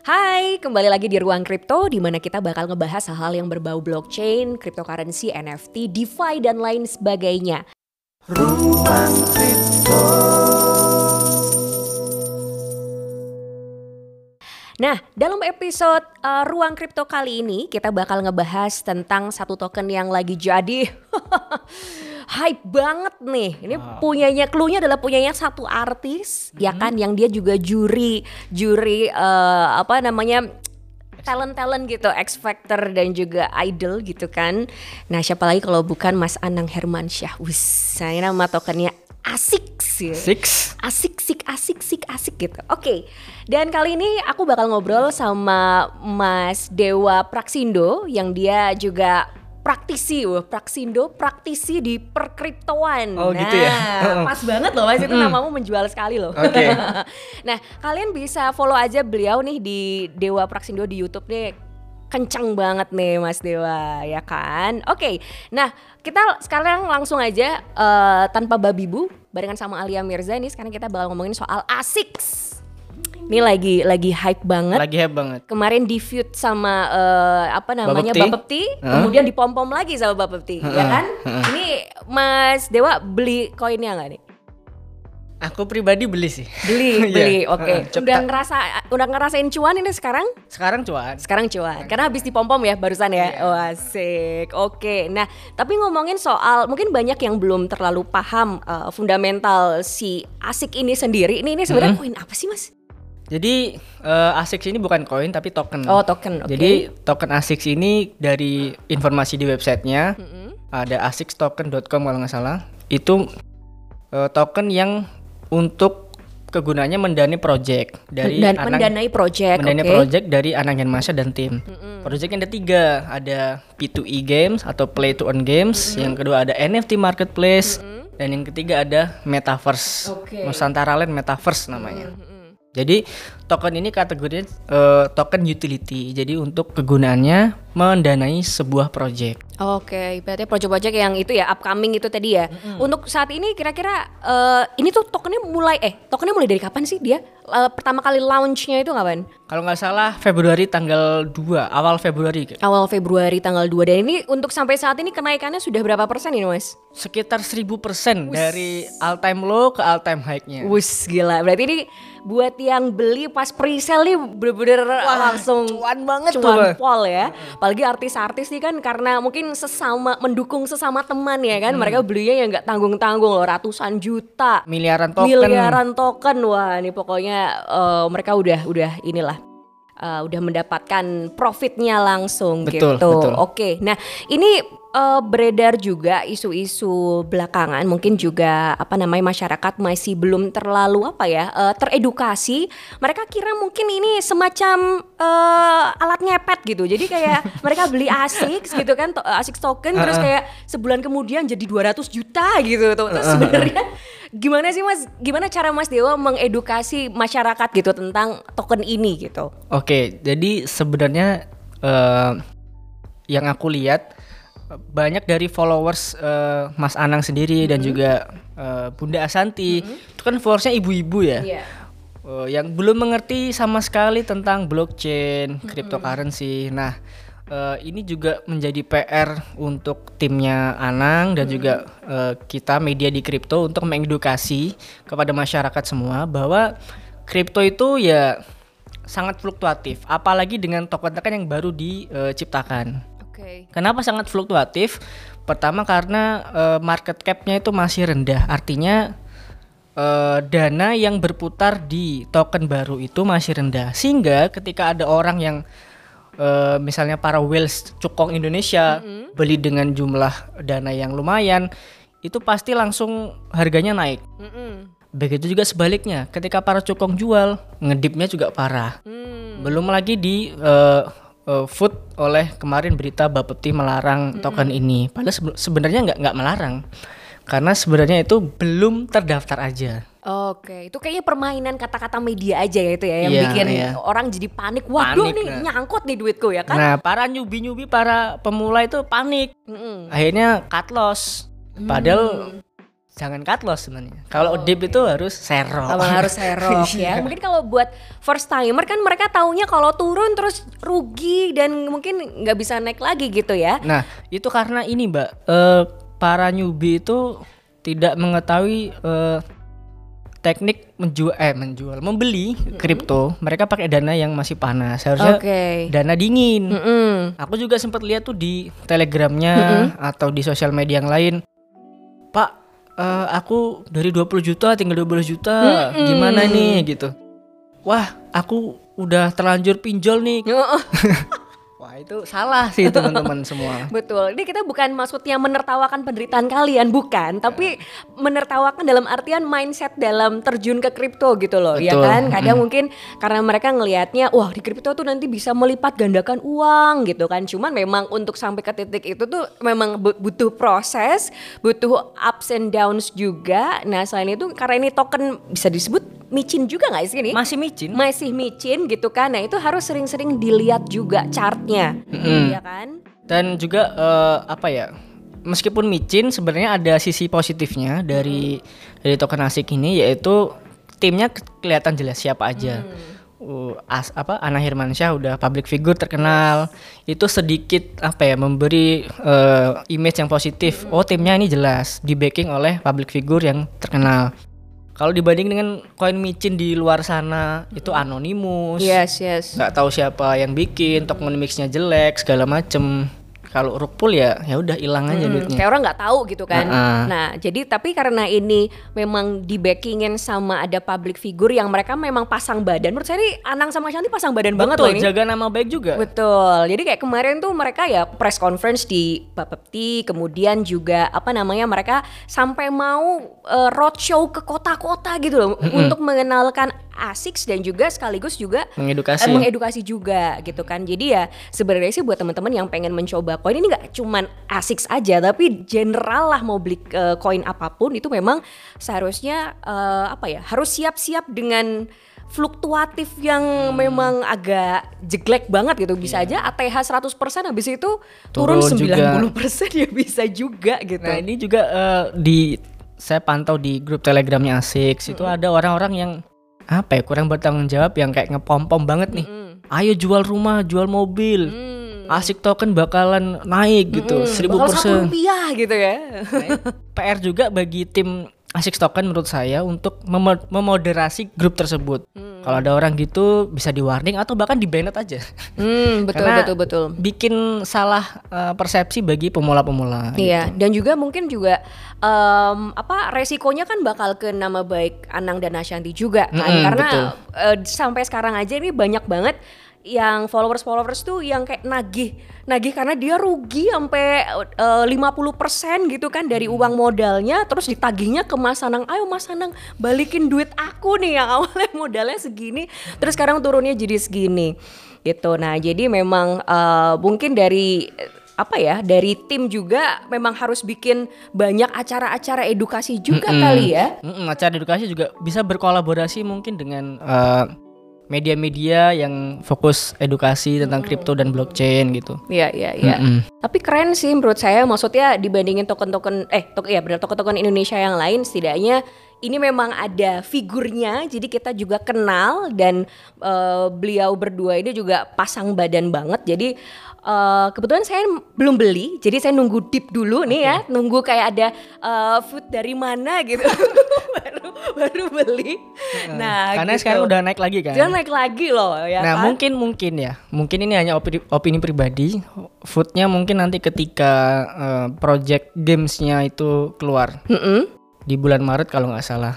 Hai, kembali lagi di Ruang Kripto di mana kita bakal ngebahas hal-hal yang berbau blockchain, cryptocurrency, NFT, DeFi dan lain sebagainya. Ruang Kripto. Nah, dalam episode uh, Ruang Kripto kali ini kita bakal ngebahas tentang satu token yang lagi jadi hype banget nih. Ini wow. punyanya clue-nya adalah punyanya satu artis mm -hmm. ya kan yang dia juga juri juri uh, apa namanya talent-talent gitu, X Factor dan juga Idol gitu kan. Nah, siapa lagi kalau bukan Mas Anang Hermansyah. Wis, saya nama tokennya asik sih. Six. Asik sik asik sik asik gitu. Oke. Okay. Dan kali ini aku bakal ngobrol sama Mas Dewa Praksindo yang dia juga praktisi, wah praksindo praktisi di perkriptoan. Oh nah, gitu ya. Nah, pas banget loh Mas itu mm. namamu menjual sekali loh. Oke. Okay. nah, kalian bisa follow aja beliau nih di Dewa Praksindo di YouTube nih kencang banget nih Mas Dewa ya kan. Oke, okay, nah kita sekarang langsung aja uh, tanpa babi bu barengan sama Alia Mirza nih sekarang kita bakal ngomongin soal ASICS. Ini lagi lagi hype banget. Lagi hype banget. Kemarin di feud sama uh, apa namanya Bapepti, huh? kemudian dipom-pom lagi sama Bapepti, huh? ya kan? Huh? Ini Mas Dewa beli koinnya nggak nih? Aku pribadi beli sih. Beli, iya. beli. Oke. Okay. Uh, udah ngerasa udah ngerasain cuan ini sekarang? Sekarang cuan. Sekarang cuan. Karena habis dipom-pom ya barusan ya. Yeah. Oh, asik. Oke. Okay. Nah, tapi ngomongin soal mungkin banyak yang belum terlalu paham uh, fundamental si ASIC ini sendiri. Ini ini sebenarnya mm -hmm. koin apa sih, Mas? Jadi uh, ASICS ini bukan koin tapi token. Oh, token. Okay. Jadi token ASICS ini dari informasi di websitenya mm -hmm. ada asicstoken.com kalau nggak salah. Itu uh, token yang untuk kegunaannya mendanai project dari dan anak, mendanai project mendanai okay. project dari anak yang masa dan tim. Mm-hmm. Project yang ada tiga, ada P2E games atau play to earn games, mm-hmm. yang kedua ada NFT marketplace, mm-hmm. dan yang ketiga ada metaverse. Okay. Nusantara Land Metaverse namanya. Mm-hmm. Jadi token ini kategorinya uh, token utility. Jadi untuk kegunaannya mendanai sebuah project. Oke, okay, berarti project-project yang itu ya upcoming itu tadi ya. Mm-hmm. Untuk saat ini kira-kira uh, ini tuh tokennya mulai eh tokennya mulai dari kapan sih dia? Uh, pertama kali launchnya itu kapan? Kalau nggak salah Februari tanggal 2, awal Februari. Awal Februari tanggal 2 dan ini untuk sampai saat ini kenaikannya sudah berapa persen ini Mas? Sekitar 1000 persen dari all time low ke all time high-nya. Wus gila, berarti ini buat yang beli pas pre-sale nih bener-bener langsung cuan banget cuan tuh. pol ya. Apalagi artis-artis nih kan karena mungkin sesama mendukung sesama teman ya kan. Hmm. Mereka belinya ya nggak tanggung-tanggung loh ratusan juta. Miliaran token. Miliaran token. Wah, ini pokoknya uh, mereka udah udah inilah uh, udah mendapatkan profitnya langsung betul, gitu. Betul. Oke, nah ini uh, beredar juga isu-isu belakangan mungkin juga apa namanya masyarakat masih belum terlalu apa ya uh, teredukasi. Mereka kira mungkin ini semacam uh, alat ngepet gitu. Jadi kayak mereka beli ASICS gitu kan to ASICS token terus kayak sebulan kemudian jadi 200 juta gitu. Tuh terus sebenarnya gimana sih mas gimana cara mas Dewa mengedukasi masyarakat gitu tentang token ini gitu oke jadi sebenarnya uh, yang aku lihat banyak dari followers uh, Mas Anang sendiri mm -hmm. dan juga uh, Bunda Asanti mm -hmm. itu kan followersnya ibu-ibu ya yeah. uh, yang belum mengerti sama sekali tentang blockchain, mm -hmm. cryptocurrency. Nah uh, ini juga menjadi PR untuk timnya Anang dan mm -hmm. juga uh, kita media di kripto untuk mengedukasi kepada masyarakat semua bahwa kripto itu ya sangat fluktuatif, apalagi dengan token-token yang baru diciptakan. Okay. Kenapa sangat fluktuatif? Pertama karena uh, market capnya itu masih rendah, artinya uh, dana yang berputar di token baru itu masih rendah, sehingga ketika ada orang yang uh, misalnya para whales cukong Indonesia mm -hmm. beli dengan jumlah dana yang lumayan, itu pasti langsung harganya naik. Mm -hmm. Begitu juga sebaliknya, ketika para cukong jual, ngedipnya juga parah. Mm. Belum lagi di uh, uh, food oleh kemarin berita Bapepti melarang mm-hmm. token ini. Padahal sebenarnya nggak nggak melarang karena sebenarnya itu belum terdaftar aja. Oke, itu kayaknya permainan kata-kata media aja ya itu ya yang yeah, bikin yeah. orang jadi panik. Waduh panik, nih nah. nyangkut nih duitku ya kan? Nah, para nyubi-nyubi para pemula itu panik. Mm -hmm. Akhirnya cut loss. Padahal mm. jangan cut loss sebenarnya. Kalau Oh, dip itu harus serok. Abang harus serok ya. Mungkin kalau buat first timer kan mereka taunya kalau turun terus rugi dan mungkin nggak bisa naik lagi gitu ya. Nah, itu karena ini, Mbak. eh, para newbie itu tidak mengetahui eh, teknik menjual eh menjual, membeli kripto. Mereka pakai dana yang masih panas. Harusnya Oke. dana dingin. Mm-mm. Aku juga sempat lihat tuh di telegramnya atau di sosial media yang lain. Pak, eh, aku dari 20 juta tinggal 12 juta. Gimana nih gitu. Wah, aku udah terlanjur pinjol nih. Wah, itu salah sih teman-teman semua. Betul. Ini kita bukan maksudnya menertawakan penderitaan kalian, bukan. Tapi menertawakan dalam artian mindset dalam terjun ke kripto gitu loh, ya Betul. kan? Kadang mungkin karena mereka ngelihatnya, wah di kripto tuh nanti bisa melipat gandakan uang gitu kan. Cuman memang untuk sampai ke titik itu tuh memang bu- butuh proses, butuh ups and downs juga. Nah selain itu karena ini token bisa disebut micin juga nggak sih ini? Masih micin? Masih micin gitu kan. Nah itu harus sering-sering dilihat juga chartnya, Mm-mm. ya kan? Dan juga eh, apa ya? Meskipun micin sebenarnya ada sisi positifnya dari dari token asik ini yaitu timnya ke- kelihatan jelas siapa aja. Uh, as apa Ana Hirmansyah udah public figure terkenal. Itu sedikit apa ya memberi eh, image yang positif. Oh, timnya ini jelas di backing oleh public figure yang terkenal. Kalau dibanding dengan koin micin di luar sana itu anonimus Yes, yes. nggak tahu siapa yang bikin token mixnya jelek segala macem kalau rug pull ya ya udah hilang aja Hmm, duitnya kayak orang nggak tahu gitu kan. Heeh. Nah, jadi tapi karena ini memang di backingin sama ada public figure yang mereka memang pasang badan. Menurut saya nih Anang sama Shanti pasang badan banget loh betul ini. jaga nama baik juga Betul. Jadi kayak kemarin tuh mereka ya press conference di Bapepti, kemudian juga apa namanya mereka sampai mau eh, roadshow ke kota-kota gitu loh untuk mengenalkan ASICS dan juga sekaligus juga mengedukasi Eh, mengedukasi juga gitu kan. Jadi ya sebenarnya sih buat teman-teman yang pengen mencoba koin ini nggak cuman ASICS aja tapi general lah mau beli eh, koin apa pun itu memang seharusnya eh, apa ya harus siap-siap dengan fluktuatif yang Hmm. memang agak jeglek banget gitu bisa aja ATH 100% habis itu turun. Turun juga. 90% ya bisa juga gitu. nah ini juga eh, di saya pantau di grup telegramnya ASICS itu ada orang-orang yang apa ya kurang bertanggung jawab yang kayak ngepom-pom banget nih. Ayo jual rumah jual mobil. Hmm. ASIC token bakalan naik gitu seribu satu persen. rupiah gitu ya. PR juga bagi tim ASIC token menurut saya untuk memo- memoderasi grup tersebut. Hmm. Kalau ada orang gitu bisa di warning atau bahkan di banned aja. Hmm, betul Karena betul betul. Bikin salah eh, persepsi bagi pemula-pemula. Iya, dan juga mungkin juga em, apa resikonya kan bakal ke nama baik Anang dan Ashanti juga kan Mm-mm, karena betul. eh, sampai sekarang aja ini banyak banget yang followers-followers tuh yang kayak nagih nagih karena dia rugi sampai eh, 50% gitu kan dari uang modalnya terus ditagihnya ke Mas Anang. Ayo Mas Anang balikin duit aku nih yang awalnya modalnya segini terus sekarang turunnya jadi segini gitu. Nah jadi memang eh, mungkin dari apa ya dari tim juga memang harus bikin banyak acara-acara edukasi juga kali ya. Mm-mm, acara edukasi juga bisa berkolaborasi mungkin dengan eh, media-media yang fokus edukasi tentang kripto dan blockchain gitu. Iya iya iya. Mm-mm. Tapi keren sih menurut saya maksudnya dibandingin token-token eh tok ya benar token-token Indonesia yang lain setidaknya ini memang ada figurnya jadi kita juga kenal dan eh, beliau berdua ini juga pasang badan banget. Jadi eh, kebetulan saya belum beli jadi saya nunggu deep dulu nih ya, nunggu kayak ada eh, food dari mana gitu baru beli. Nah, Karena gitu. sekarang udah naik lagi kan. Dia naik lagi loh ya nah kan? mungkin mungkin ya, mungkin ini hanya opini, opini pribadi. Foodnya mungkin nanti ketika eh, project gamesnya itu keluar Mm-mm. di bulan Maret kalau nggak salah.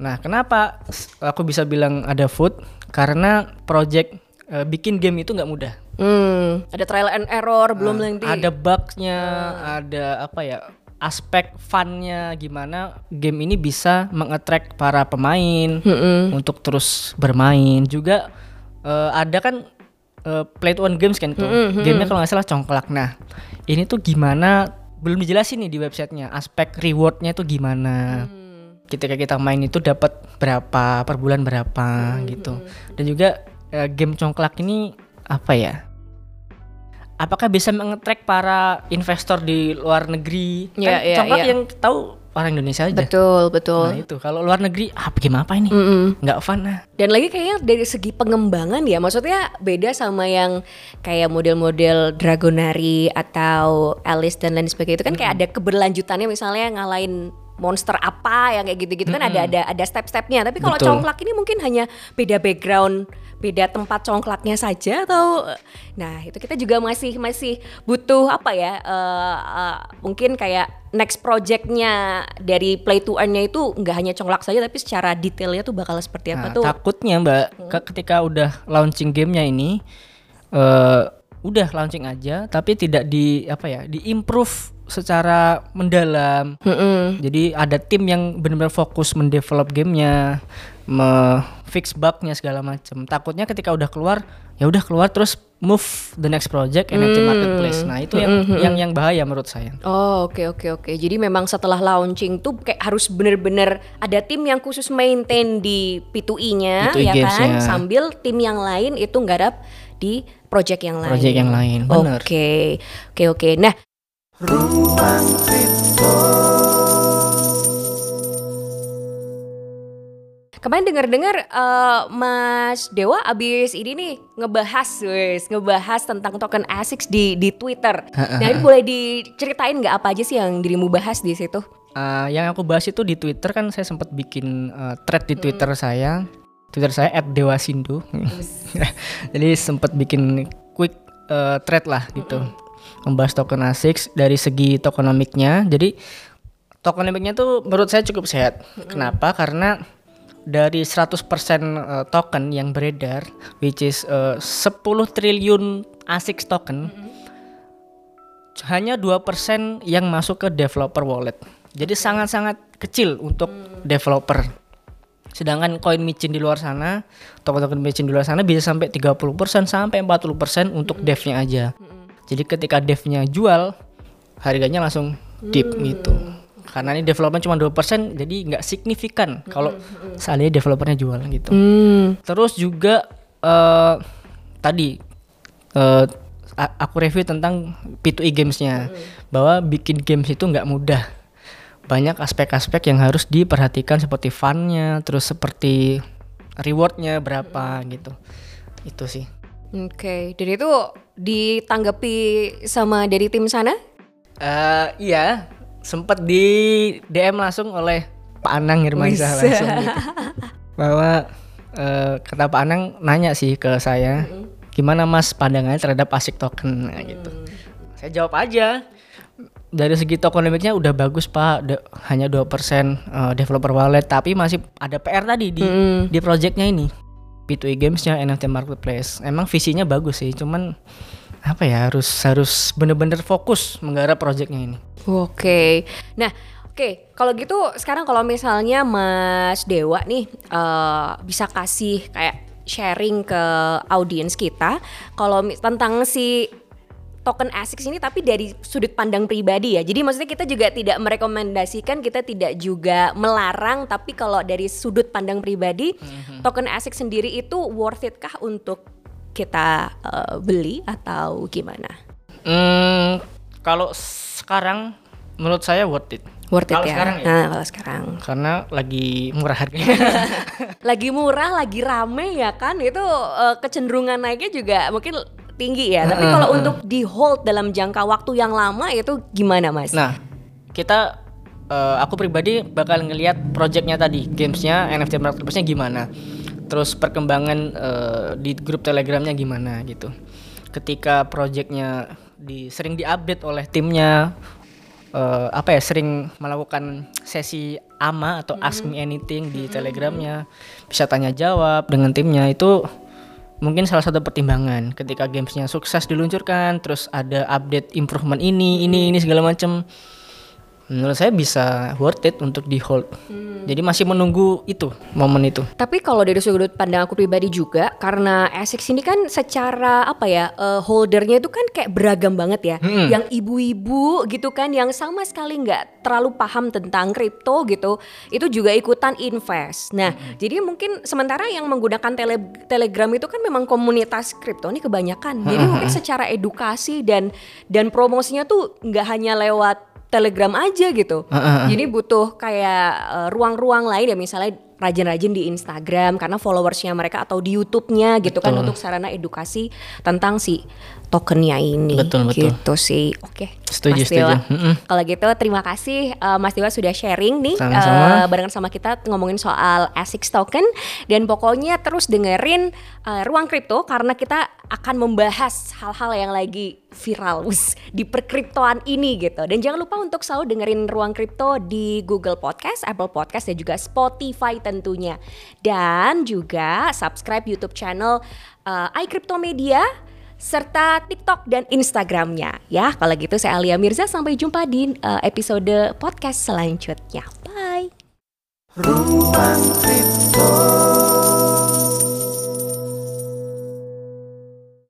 Nah kenapa aku bisa bilang ada food? Karena project eh, bikin game itu nggak mudah. Hmm, ada trial and error belum Nah, nanti. Ada bugnya, ada apa ya? Aspek funnya gimana game ini bisa mengattract para pemain Mm-mm. untuk terus bermain. Juga eh, ada kan eh, play to earn games kan itu. Gamenya kalau nggak salah congklak. Nah ini tuh gimana? Belum dijelasin nih di websitenya. Aspek rewardnya tuh gimana? Ketika kita main itu dapat berapa per bulan berapa gitu. Dan juga eh, game congklak ini apa ya? Apakah bisa mengetrack para investor di luar negeri? Iya, kan congklak iya. yang tahu orang Indonesia aja. Betul, betul. Nah itu kalau luar negeri ah game apa ini? Mm-mm. Nggak fun nah. Dan lagi kayaknya dari segi pengembangan ya, maksudnya beda sama yang kayak model-model Dragonari atau Alice dan lain sebagainya itu kan kayak ada keberlanjutannya misalnya ngalahin monster apa yang kayak gitu-gitu kan ada ada ada step-stepnya. Tapi kalau congklak ini mungkin hanya beda background, beda tempat congklaknya saja atau nah itu kita juga masih masih butuh apa ya? eh, eh, mungkin kayak next projectnya dari play to earn-nya itu nggak hanya congklak saja tapi secara detailnya tuh bakal seperti apa Nah, tuh? takutnya Mbak ke- ketika udah launching gamenya ini eh udah launching aja tapi tidak di apa ya diimprove secara mendalam. Mm-mm. jadi ada tim yang benar-benar fokus mendevelop gamenya fix bugnya segala macam takutnya ketika udah keluar ya udah keluar terus move the next project NFT marketplace. Nah itu yang yang yang bahaya menurut saya. Oh oke oke oke. Jadi memang setelah launching tuh kayak harus bener-bener ada tim yang khusus maintain di P2E-nya P2E ya kan, sambil tim yang lain itu nggarap di project yang lain. project yang lain benar Oke oke oke. Nah Kemarin dengar-dengar eh, Mas Dewa abis ini nih ngebahas wes, ngebahas tentang token ASICS di di Twitter. Nah, ini boleh diceritain nggak apa aja sih yang dirimu bahas di situ? Uh, yang aku bahas itu di Twitter kan saya sempat bikin uh, thread di Twitter saya. Twitter saya @dewasindo. Jadi sempat bikin quick uh, thread lah gitu. Membahas token ASICS dari segi tokenomiknya. Jadi tokenomiknya tuh menurut saya cukup sehat. Kenapa? Karena dari 100% uh, token yang beredar which is uh, 10 triliun ASICS token hanya 2% yang masuk ke developer wallet. Jadi sangat-sangat kecil untuk developer. Sedangkan koin micin di luar sana, token-token micin di luar sana bisa sampai 30% sampai 40% untuk devnya aja. Jadi ketika devnya jual, harganya langsung dip gitu. Karena ini developer cuma 2%, jadi nggak signifikan kalau seandainya developernya jual gitu. Hmm. Terus juga eh tadi eh, a- aku review tentang P2E gamesnya bahwa bikin games itu nggak mudah. Banyak aspek-aspek yang harus diperhatikan seperti funnya, terus seperti rewardnya berapa gitu. Itu sih. Oke, dan itu ditanggapi sama dari tim sana? eh iya, sempat di DM langsung oleh Pak Anang Hirmansyah Wis. langsung gitu. Bahwa eh, kata Pak Anang nanya sih ke saya, gimana Mas pandangannya terhadap ASIC token Nah, gitu. Saya jawab aja. Dari segi tokenomiknya udah bagus Pak, Da- hanya 2% eh, developer wallet, tapi masih ada PR tadi di di projectnya ini. P2E gamesnya NFT marketplace. Emang visinya bagus sih, cuman apa ya harus harus bener-bener fokus menggarap projectnya ini. Oke. Nah, oke. Kalau gitu sekarang kalau misalnya Mas Dewa nih eh, bisa kasih kayak sharing ke audiens kita kalau tentang si token ASICS ini tapi dari sudut pandang pribadi ya. Jadi maksudnya kita juga tidak merekomendasikan, kita tidak juga melarang, tapi kalau dari sudut pandang pribadi, token ASICS sendiri itu worth it kah untuk kita eh, beli atau gimana? Hmm, kalau sekarang menurut saya worth it. Worth it ya. sekarang ya. Nah, kalau sekarang. Karena lagi murah harganya. lagi murah, lagi rame ya kan, itu eh, kecenderungan naiknya juga mungkin tinggi ya. Tapi kalau untuk di hold dalam jangka waktu yang lama itu gimana mas? nah, kita eh, aku pribadi bakal ngelihat projectnya tadi, gamesnya, NFT marketplace-nya gimana. Terus perkembangan eh, di grup Telegramnya gimana gitu. Ketika projectnya di sering diupdate oleh timnya eh, apa ya sering melakukan sesi ama atau ask me anything di telegramnya bisa tanya jawab dengan timnya itu mungkin salah satu pertimbangan. Ketika gamesnya sukses diluncurkan terus ada update improvement ini ini ini segala macam menurut saya bisa worth it untuk di hold jadi masih menunggu itu momen itu Tapi kalau dari sudut pandang aku pribadi juga, karena ASICS ini kan secara apa ya eh, holdernya itu kan kayak beragam banget ya. Yang ibu-ibu gitu kan, yang sama sekali nggak terlalu paham tentang kripto gitu, itu juga ikutan invest. Nah, jadi mungkin sementara yang menggunakan tele- Telegram itu kan memang komunitas kripto ini kebanyakan. Jadi mungkin secara edukasi dan dan promosinya tuh nggak hanya lewat Telegram aja gitu. Uh, uh, uh. Jadi butuh kayak eh, ruang-ruang lain ya misalnya rajin-rajin di Instagram karena followersnya mereka atau di YouTube-nya gitu kan Betul. untuk sarana edukasi tentang si tokennya ini. Betul, betul. Gitu sih. Oke. Setuju, Mas Dewa. setuju. Kalau gitu terima kasih eh, Mas Dewa sudah sharing nih Sama-sama. eh, barengan sama kita ngomongin soal ASICS token dan pokoknya terus dengerin eh, Ruang Kripto karena kita akan membahas hal-hal yang lagi viral di perkriptoan ini gitu. Dan jangan lupa untuk selalu dengerin Ruang Kripto di Google Podcast, Apple Podcast dan juga Spotify tentunya. Dan juga subscribe YouTube channel eh, iCrypto Media serta TikTok dan Instagramnya ya. Kalau gitu saya Alia Mirza sampai jumpa di eh, episode podcast selanjutnya. Bye. Kripto